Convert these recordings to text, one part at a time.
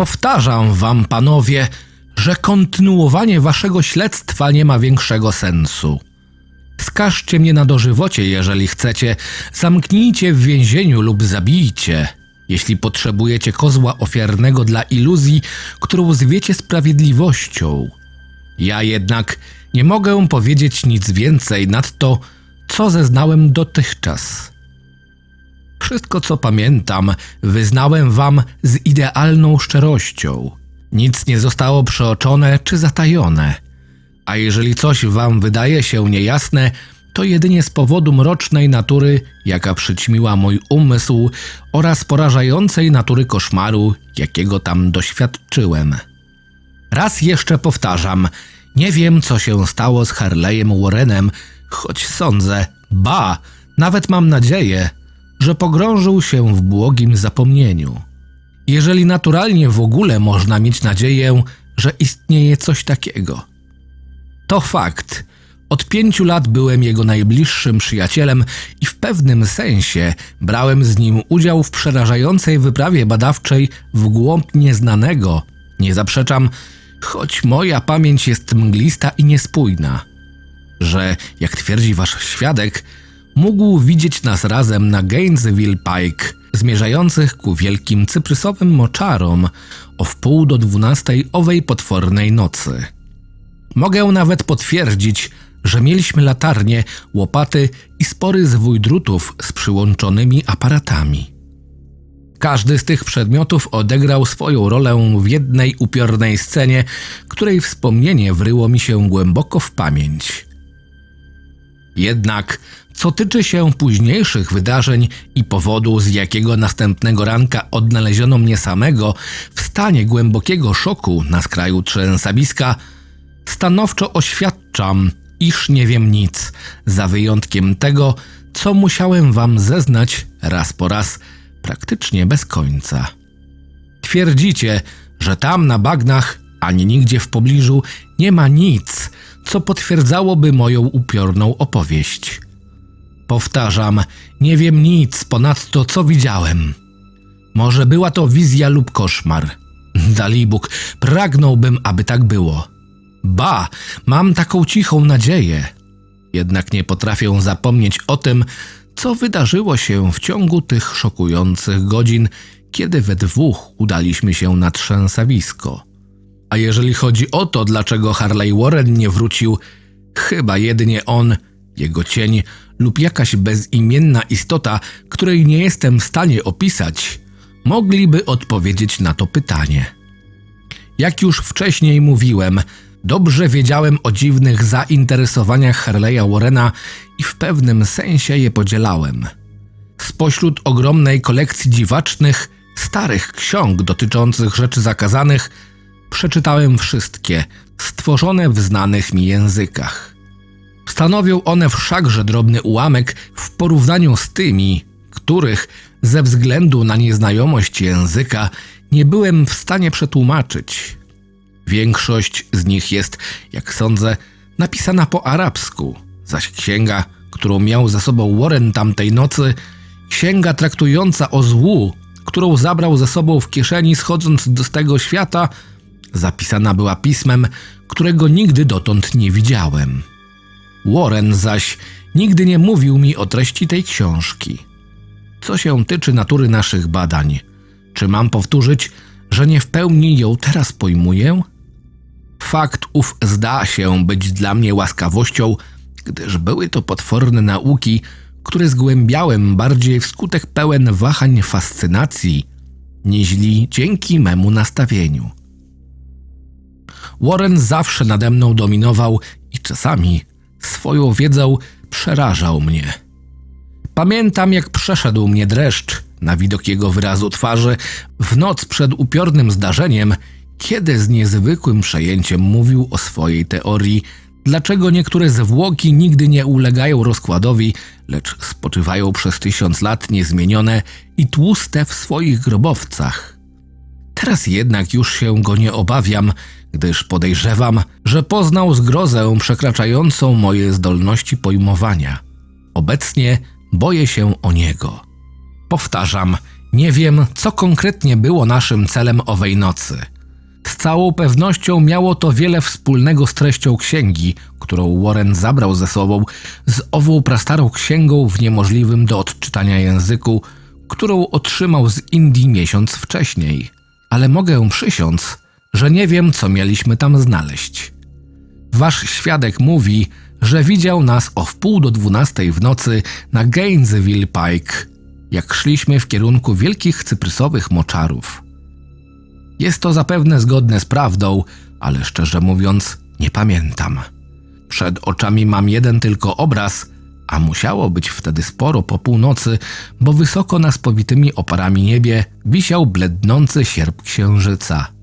Powtarzam wam, panowie, że kontynuowanie waszego śledztwa nie ma większego sensu. Skażcie mnie na dożywocie, jeżeli chcecie, zamknijcie w więzieniu lub zabijcie, jeśli potrzebujecie kozła ofiarnego dla iluzji, którą zwiecie sprawiedliwością. Ja jednak nie mogę powiedzieć nic więcej nad to, co zeznałem dotychczas. Wszystko, co pamiętam, wyznałem wam z idealną szczerością. Nic nie zostało przeoczone czy zatajone. A jeżeli coś wam wydaje się niejasne, to jedynie z powodu mrocznej natury, jaka przyćmiła mój umysł, oraz porażającej natury koszmaru, jakiego tam doświadczyłem. Raz jeszcze powtarzam, nie wiem, co się stało z Harley'em Warrenem, choć sądzę, ba, nawet mam nadzieję, że pogrążył się w błogim zapomnieniu. Jeżeli naturalnie w ogóle można mieć nadzieję, że istnieje coś takiego. To fakt. Od pięciu lat byłem jego najbliższym przyjacielem i w pewnym sensie brałem z nim udział w przerażającej wyprawie badawczej w głąb nieznanego. Nie zaprzeczam, choć moja pamięć jest mglista i niespójna, że, jak twierdzi wasz świadek, mógł widzieć nas razem na Gainesville Pike, zmierzających ku wielkim cyprysowym moczarom o wpół do dwunastej owej potwornej nocy. Mogę nawet potwierdzić, że mieliśmy latarnie, łopaty i spory zwój drutów z przyłączonymi aparatami. Każdy z tych przedmiotów odegrał swoją rolę w jednej upiornej scenie, której wspomnienie wryło mi się głęboko w pamięć. Jednak, co tyczy się późniejszych wydarzeń i powodu, z jakiego następnego ranka odnaleziono mnie samego w stanie głębokiego szoku na skraju trzęsawiska, stanowczo oświadczam, iż nie wiem nic, za wyjątkiem tego, co musiałem wam zeznać raz po raz, praktycznie bez końca. Twierdzicie, że tam na bagnach, ani nigdzie w pobliżu nie ma nic, co potwierdzałoby moją upiorną opowieść. Powtarzam, nie wiem nic ponad to, co widziałem. Może była to wizja lub koszmar. Dalibóg, pragnąłbym, aby tak było. Ba, mam taką cichą nadzieję. Jednak nie potrafię zapomnieć o tym, co wydarzyło się w ciągu tych szokujących godzin, kiedy we dwóch udaliśmy się na trzęsawisko. A jeżeli chodzi o to, dlaczego Harley Warren nie wrócił, chyba jedynie on, jego cień lub jakaś bezimienna istota, której nie jestem w stanie opisać, mogliby odpowiedzieć na to pytanie. Jak już wcześniej mówiłem, dobrze wiedziałem o dziwnych zainteresowaniach Harley'a Warrena i w pewnym sensie je podzielałem. Spośród ogromnej kolekcji dziwacznych, starych ksiąg dotyczących rzeczy zakazanych, przeczytałem wszystkie, stworzone w znanych mi językach. Stanowią one wszakże drobny ułamek w porównaniu z tymi, których ze względu na nieznajomość języka nie byłem w stanie przetłumaczyć. Większość z nich jest, jak sądzę, napisana po arabsku, zaś księga, którą miał ze sobą Warren tamtej nocy, księga traktująca o złu, którą zabrał ze sobą w kieszeni schodząc z tego świata, zapisana była pismem, którego nigdy dotąd nie widziałem. Warren zaś nigdy nie mówił mi o treści tej książki. Co się tyczy natury naszych badań, czy mam powtórzyć, że nie w pełni ją teraz pojmuję? Fakt ów zda się być dla mnie łaskawością, gdyż były to potworne nauki, które zgłębiałem bardziej wskutek pełen wahań fascynacji, niźli dzięki memu nastawieniu. Warren zawsze nade mną dominował i czasami swoją wiedzą przerażał mnie. Pamiętam, jak przeszedł mnie dreszcz na widok jego wyrazu twarzy w noc przed upiornym zdarzeniem, kiedy z niezwykłym przejęciem mówił o swojej teorii, dlaczego niektóre zwłoki nigdy nie ulegają rozkładowi, lecz spoczywają przez tysiąc lat niezmienione i tłuste w swoich grobowcach. Teraz jednak już się go nie obawiam, gdyż podejrzewam, że poznał zgrozę przekraczającą moje zdolności pojmowania. Obecnie boję się o niego. Powtarzam, Nie wiem, co konkretnie było naszym celem owej nocy. Z całą pewnością miało to wiele wspólnego z treścią księgi, którą Warren zabrał ze sobą z ową prastarą księgą w niemożliwym do odczytania języku, którą otrzymał z Indii miesiąc wcześniej. Ale mogę przysiąc, że nie wiem, co mieliśmy tam znaleźć. Wasz świadek mówi, że widział nas o wpół do dwunastej w nocy na Gainesville Pike, jak szliśmy w kierunku wielkich cyprysowych moczarów. Jest to zapewne zgodne z prawdą, ale szczerze mówiąc, nie pamiętam. Przed oczami mam jeden tylko obraz, a musiało być wtedy sporo po północy, bo wysoko na spowitymi oparami niebie wisiał blednący sierp księżyca.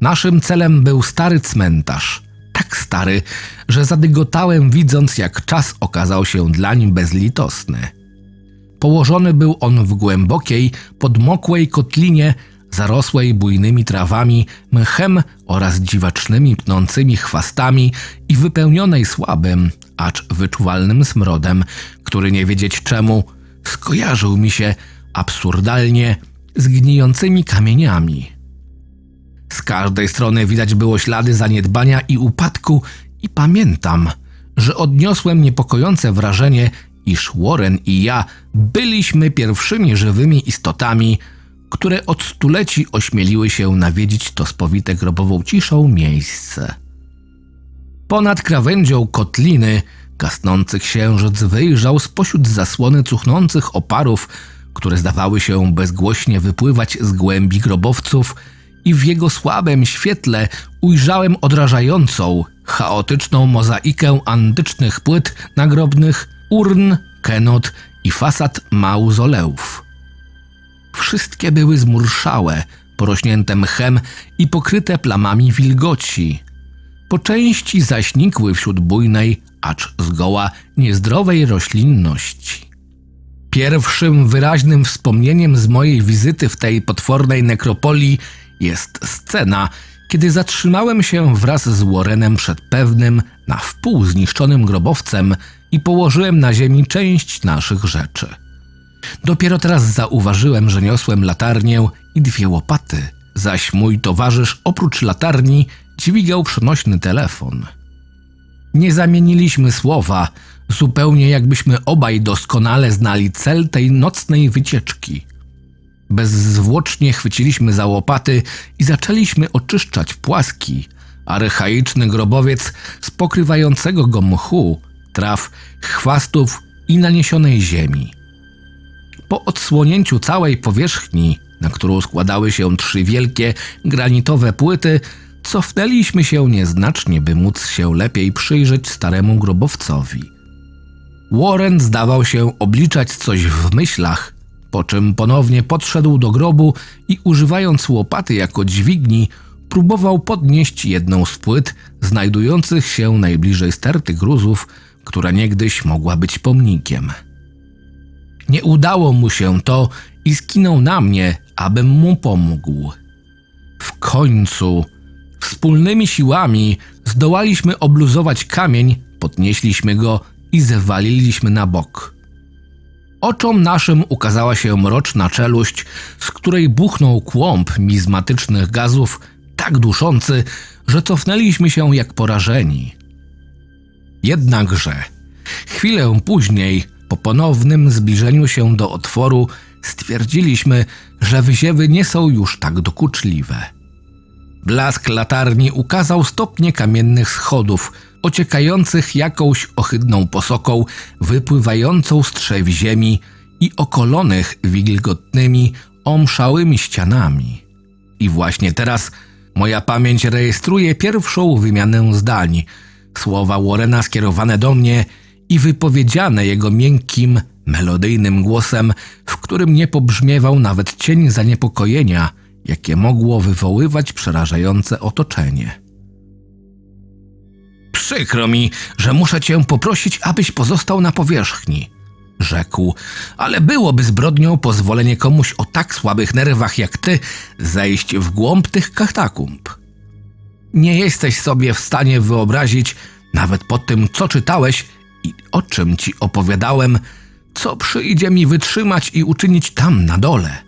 Naszym celem był stary cmentarz, tak stary, że zadygotałem widząc, jak czas okazał się dla nim bezlitosny. Położony był on w głębokiej, podmokłej kotlinie, zarosłej bujnymi trawami, mchem oraz dziwacznymi pnącymi chwastami i wypełnionej słabym, acz wyczuwalnym smrodem, który nie wiedzieć czemu skojarzył mi się absurdalnie z gnijącymi kamieniami. Każdej strony widać było ślady zaniedbania i upadku, i pamiętam, że odniosłem niepokojące wrażenie, iż Warren i ja byliśmy pierwszymi żywymi istotami, które od stuleci ośmieliły się nawiedzić to spowite grobową ciszą miejsce. Ponad krawędzią kotliny gasnący księżyc wyjrzał spośród zasłony cuchnących oparów, które zdawały się bezgłośnie wypływać z głębi grobowców i w jego słabym świetle ujrzałem odrażającą, chaotyczną mozaikę antycznych płyt nagrobnych, urn, kenot i fasad mauzoleów. Wszystkie były zmurszałe, porośnięte mchem i pokryte plamami wilgoci. Po części zaśnikły wśród bujnej, acz zgoła niezdrowej roślinności. Pierwszym wyraźnym wspomnieniem z mojej wizyty w tej potwornej nekropolii jest scena, kiedy zatrzymałem się wraz z Warrenem przed pewnym, na wpół zniszczonym grobowcem i położyłem na ziemi część naszych rzeczy. Dopiero teraz zauważyłem, że niosłem latarnię i dwie łopaty, zaś mój towarzysz oprócz latarni dźwigał przenośny telefon. Nie zamieniliśmy słowa, zupełnie jakbyśmy obaj doskonale znali cel tej nocnej wycieczki. Bezzwłocznie chwyciliśmy za łopaty i zaczęliśmy oczyszczać płaski, archaiczny grobowiec z pokrywającego go mchu, traw, chwastów i naniesionej ziemi. Po odsłonięciu całej powierzchni, na którą składały się trzy wielkie granitowe płyty, cofnęliśmy się nieznacznie, by móc się lepiej przyjrzeć staremu grobowcowi. Warren zdawał się obliczać coś w myślach, po czym ponownie podszedł do grobu i używając łopaty jako dźwigni, próbował podnieść jedną z płyt znajdujących się najbliżej sterty gruzów, która niegdyś mogła być pomnikiem. Nie udało mu się to i skinął na mnie, abym mu pomógł. W końcu, wspólnymi siłami, zdołaliśmy obluzować kamień, podnieśliśmy go i zwaliliśmy na bok. Oczom naszym ukazała się mroczna czeluść, z której buchnął kłąb mizmatycznych gazów, tak duszący, że cofnęliśmy się jak porażeni. Jednakże, chwilę później, po ponownym zbliżeniu się do otworu, stwierdziliśmy, że wyziewy nie są już tak dokuczliwe. Blask latarni ukazał stopnie kamiennych schodów, ociekających jakąś ohydną posoką, wypływającą z trzew ziemi i okolonych wilgotnymi, omszałymi ścianami. I właśnie teraz moja pamięć rejestruje pierwszą wymianę zdań, słowa Warrena skierowane do mnie i wypowiedziane jego miękkim, melodyjnym głosem, w którym nie pobrzmiewał nawet cień zaniepokojenia, jakie mogło wywoływać przerażające otoczenie. Przykro mi, że muszę cię poprosić, abyś pozostał na powierzchni, rzekł, ale byłoby zbrodnią pozwolenie komuś o tak słabych nerwach jak ty zejść w głąb tych katakumb. Nie jesteś sobie w stanie wyobrazić, nawet po tym, co czytałeś i o czym ci opowiadałem, Co przyjdzie mi wytrzymać i uczynić tam na dole?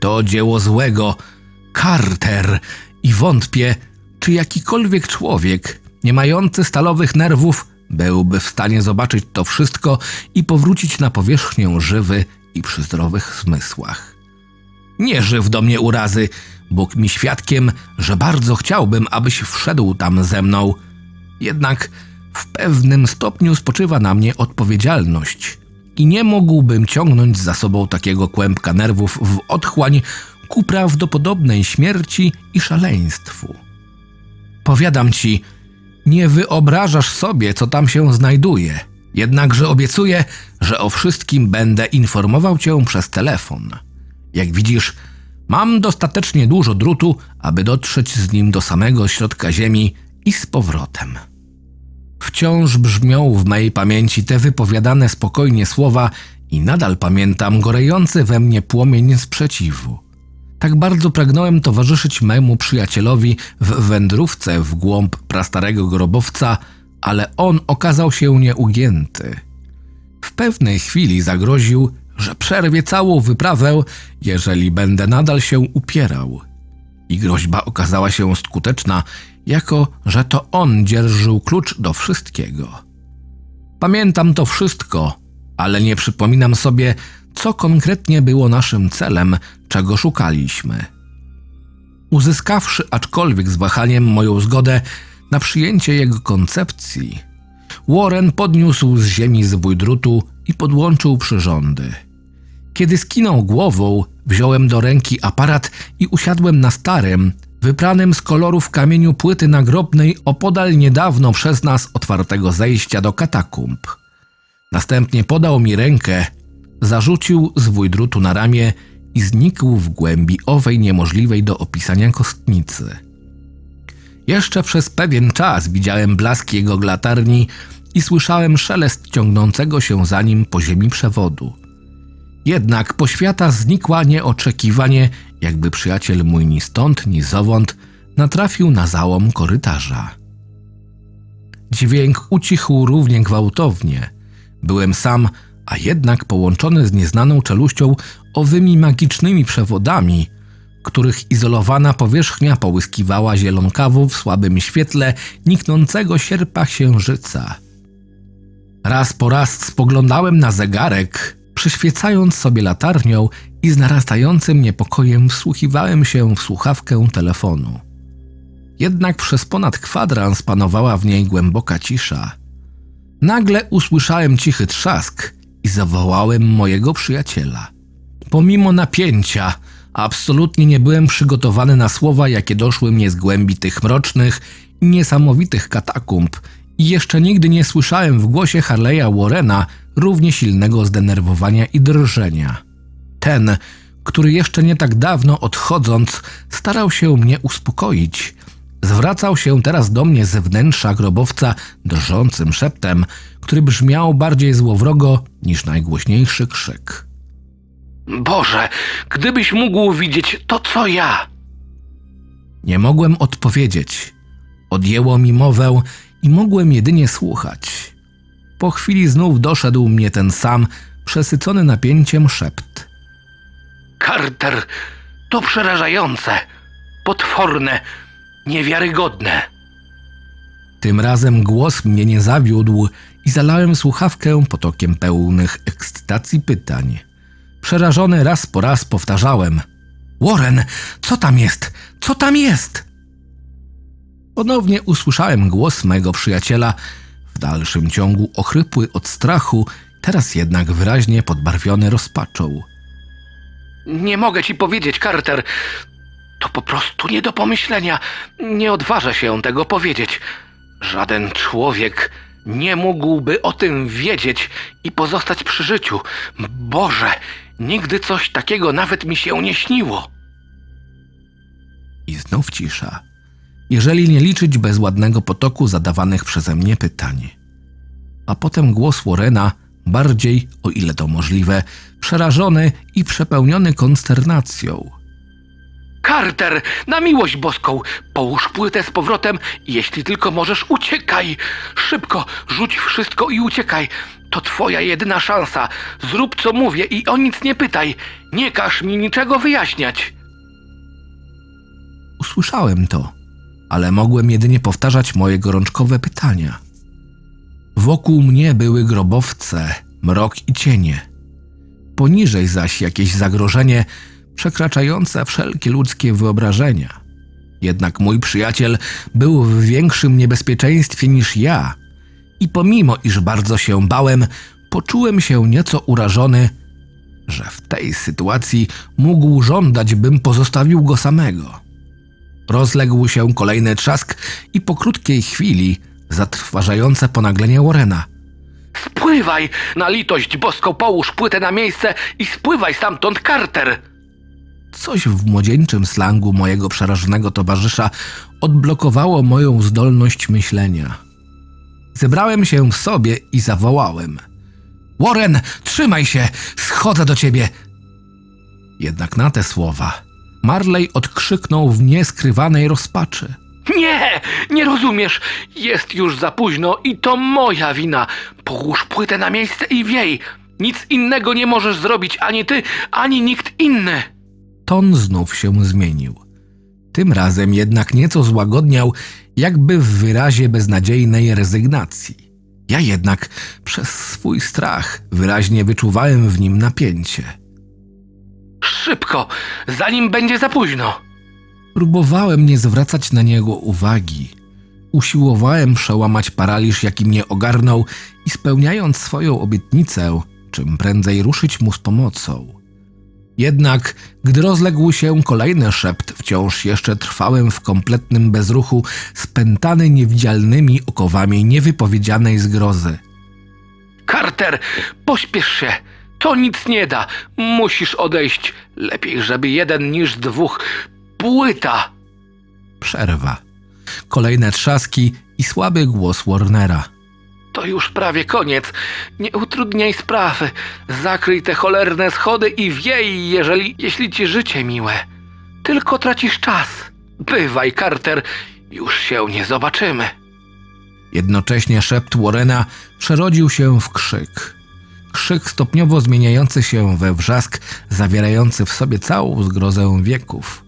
To dzieło złego, Carter, i wątpię, czy jakikolwiek człowiek, nie mający stalowych nerwów, byłby w stanie zobaczyć to wszystko i powrócić na powierzchnię żywy i przy zdrowych zmysłach. Nie żyw do mnie urazy, Bóg mi świadkiem, że bardzo chciałbym, abyś wszedł tam ze mną. Jednak w pewnym stopniu spoczywa na mnie odpowiedzialność i nie mógłbym ciągnąć za sobą takiego kłębka nerwów w otchłań ku prawdopodobnej śmierci i szaleństwu. Powiadam ci, nie wyobrażasz sobie, co tam się znajduje, jednakże obiecuję, że o wszystkim będę informował cię przez telefon. Jak widzisz, mam dostatecznie dużo drutu, aby dotrzeć z nim do samego środka ziemi i z powrotem. Wciąż brzmią w mej pamięci te wypowiadane spokojnie słowa i nadal pamiętam gorejący we mnie płomień sprzeciwu. Tak bardzo pragnąłem towarzyszyć memu przyjacielowi w wędrówce w głąb prastarego grobowca, ale on okazał się nieugięty. W pewnej chwili zagroził, że przerwie całą wyprawę, jeżeli będę nadal się upierał. I groźba okazała się skuteczna, jako że to on dzierżył klucz do wszystkiego. Pamiętam to wszystko, ale nie przypominam sobie, co konkretnie było naszym celem, czego szukaliśmy. Uzyskawszy aczkolwiek z wahaniem moją zgodę na przyjęcie jego koncepcji, Warren podniósł z ziemi zwój drutu i podłączył przyrządy. Kiedy skinął głową, wziąłem do ręki aparat i usiadłem na starym, wypranym z kolorów kamieniu płyty nagrobnej opodal niedawno przez nas otwartego zejścia do katakumb. Następnie podał mi rękę, zarzucił zwój drutu na ramię i znikł w głębi owej niemożliwej do opisania kostnicy. Jeszcze przez pewien czas widziałem blask jego latarni i słyszałem szelest ciągnącego się za nim po ziemi przewodu. Jednak poświata znikła nieoczekiwanie, jakby przyjaciel mój ni stąd, ni zowąd natrafił na załom korytarza. Dźwięk ucichł równie gwałtownie. Byłem sam, a jednak połączony z nieznaną czeluścią owymi magicznymi przewodami, których izolowana powierzchnia połyskiwała zielonkawą w słabym świetle niknącego sierpa księżyca. Raz po raz spoglądałem na zegarek, przyświecając sobie latarnią i z narastającym niepokojem wsłuchiwałem się w słuchawkę telefonu. Jednak przez ponad kwadrans panowała w niej głęboka cisza. Nagle usłyszałem cichy trzask zawołałem mojego przyjaciela. Pomimo napięcia, absolutnie nie byłem przygotowany na słowa, jakie doszły mnie z głębi tych mrocznych niesamowitych katakumb i jeszcze nigdy nie słyszałem w głosie Harleya Warrena równie silnego zdenerwowania i drżenia. Ten, który jeszcze nie tak dawno odchodząc starał się mnie uspokoić, zwracał się teraz do mnie ze wnętrza grobowca drżącym szeptem, który brzmiał bardziej złowrogo niż najgłośniejszy krzyk. Boże, gdybyś mógł widzieć to, co ja! Nie mogłem odpowiedzieć. Odjęło mi mowę i mogłem jedynie słuchać. Po chwili znów doszedł mnie ten sam, przesycony napięciem szept. Carter, to przerażające, potworne, niewiarygodne. Tym razem głos mnie nie zawiódł i zalałem słuchawkę potokiem pełnych ekscytacji pytań. Przerażony raz po raz powtarzałem: Warren, co tam jest? Co tam jest? Ponownie usłyszałem głos mego przyjaciela, w dalszym ciągu ochrypły od strachu, teraz jednak wyraźnie podbarwiony rozpaczą. Nie mogę ci powiedzieć, Carter. To po prostu nie do pomyślenia. Nie odważę się tego powiedzieć. Żaden człowiek nie mógłby o tym wiedzieć i pozostać przy życiu. Boże, nigdy coś takiego nawet mi się nie śniło. I znów cisza, jeżeli nie liczyć bezładnego potoku zadawanych przeze mnie pytań. A potem głos Warrena, bardziej, o ile to możliwe, przerażony i przepełniony konsternacją. Carter, na miłość boską, połóż płytę z powrotem i jeśli tylko możesz, uciekaj. Szybko, rzuć wszystko i uciekaj. To twoja jedyna szansa. Zrób co mówię i o nic nie pytaj. Nie każ mi niczego wyjaśniać. Usłyszałem to, ale mogłem jedynie powtarzać moje gorączkowe pytania. Wokół mnie były grobowce, mrok i cienie. Poniżej zaś jakieś zagrożenie przekraczające wszelkie ludzkie wyobrażenia. Jednak mój przyjaciel był w większym niebezpieczeństwie niż ja i pomimo iż bardzo się bałem, poczułem się nieco urażony, że w tej sytuacji mógł żądać, bym pozostawił go samego. Rozległ się kolejny trzask i po krótkiej chwili zatrważające ponaglenie Warrena. Spływaj! Na litość boską połóż płytę na miejsce i spływaj stamtąd, Carter! Coś w młodzieńczym slangu mojego przerażonego towarzysza odblokowało moją zdolność myślenia. Zebrałem się w sobie i zawołałem. Warren, trzymaj się! Schodzę do ciebie! Jednak na te słowa Marley odkrzyknął w nieskrywanej rozpaczy. Nie, nie rozumiesz. Jest już za późno i to moja wina. Połóż płytę na miejsce i wiej. Nic innego nie możesz zrobić ani ty, ani nikt inny. Ton znów się zmienił. Tym razem jednak nieco złagodniał, jakby w wyrazie beznadziejnej rezygnacji. Ja jednak przez swój strach wyraźnie wyczuwałem w nim napięcie. Szybko, zanim będzie za późno. Próbowałem nie zwracać na niego uwagi. Usiłowałem przełamać paraliż, jaki mnie ogarnął i spełniając swoją obietnicę, czym prędzej ruszyć mu z pomocą. Jednak, gdy rozległ się kolejny szept, wciąż jeszcze trwałem w kompletnym bezruchu, spętany niewidzialnymi okowami niewypowiedzianej zgrozy. Carter, pośpiesz się! To nic nie da. Musisz odejść. Lepiej, żeby jeden niż dwóch. Płyta! Przerwa. Kolejne trzaski i słaby głos Warnera. To już prawie koniec. Nie utrudniaj sprawy. Zakryj te cholerne schody i wiej, jeżeli, jeśli ci życie miłe. Tylko tracisz czas. Bywaj, Carter. Już się nie zobaczymy. Jednocześnie szept Warrena przerodził się w krzyk. Krzyk stopniowo zmieniający się we wrzask, zawierający w sobie całą zgrozę wieków.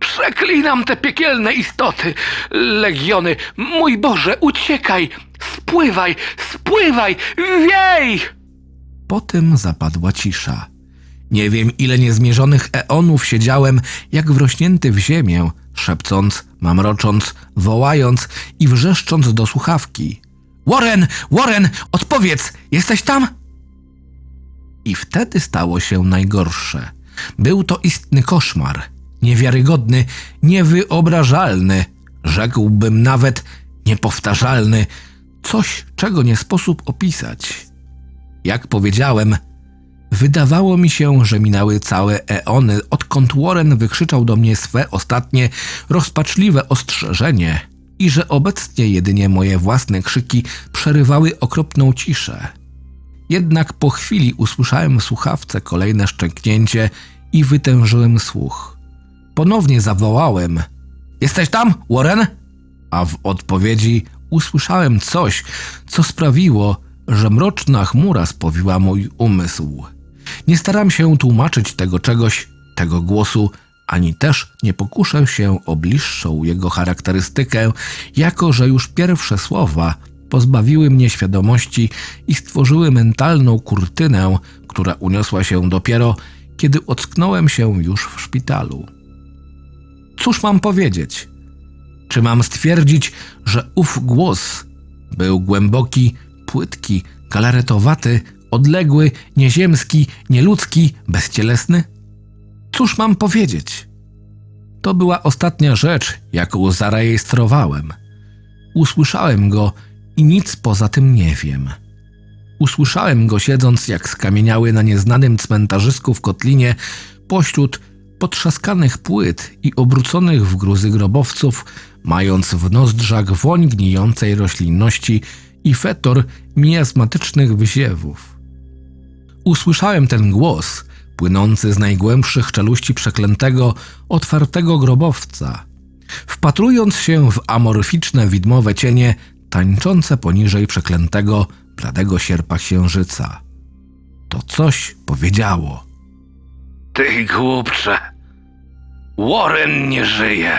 Przeklinam te piekielne istoty! Legiony, mój Boże, uciekaj! Spływaj, spływaj, wiej! Potem zapadła cisza. Nie wiem, ile niezmierzonych eonów siedziałem, jak wrośnięty w ziemię, szepcąc, mamrocząc, wołając i wrzeszcząc do słuchawki. Warren, Warren, odpowiedz, jesteś tam? I wtedy stało się najgorsze. Był to istny koszmar niewiarygodny, niewyobrażalny, rzekłbym nawet niepowtarzalny, coś, czego nie sposób opisać. Jak powiedziałem, wydawało mi się, że minęły całe eony, odkąd Warren wykrzyczał do mnie swe ostatnie, rozpaczliwe ostrzeżenie i że obecnie jedynie moje własne krzyki przerywały okropną ciszę. Jednak po chwili usłyszałem w słuchawce kolejne szczęknięcie i wytężyłem słuch. Ponownie zawołałem: Jesteś tam, Warren? A w odpowiedzi usłyszałem coś, co sprawiło, że mroczna chmura spowiła mój umysł. Nie staram się tłumaczyć tego czegoś, tego głosu, ani też nie pokuszę się o bliższą jego charakterystykę, jako że już pierwsze słowa pozbawiły mnie świadomości i stworzyły mentalną kurtynę, która uniosła się dopiero, kiedy ocknąłem się już w szpitalu. Cóż mam powiedzieć? Czy mam stwierdzić, że ów głos był głęboki, płytki, galaretowaty, odległy, nieziemski, nieludzki, bezcielesny? Cóż mam powiedzieć? To była ostatnia rzecz, jaką zarejestrowałem. Usłyszałem go i nic poza tym nie wiem. Usłyszałem go siedząc jak skamieniały na nieznanym cmentarzysku w Kotlinie pośród potrzaskanych płyt i obróconych w gruzy grobowców, mając w nozdrzach woń gnijącej roślinności i fetor miasmatycznych wyziewów. Usłyszałem ten głos, płynący z najgłębszych czeluści przeklętego, otwartego grobowca. Wpatrując się w amorficzne widmowe cienie, tańczące poniżej przeklętego, bladego sierpa księżyca. To coś powiedziało. Ty głupcze. Warren nie żyje.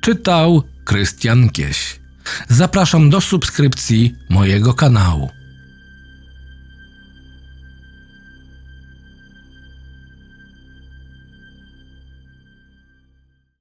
Czytał Krystian Kieś. Zapraszam do subskrypcji mojego kanału.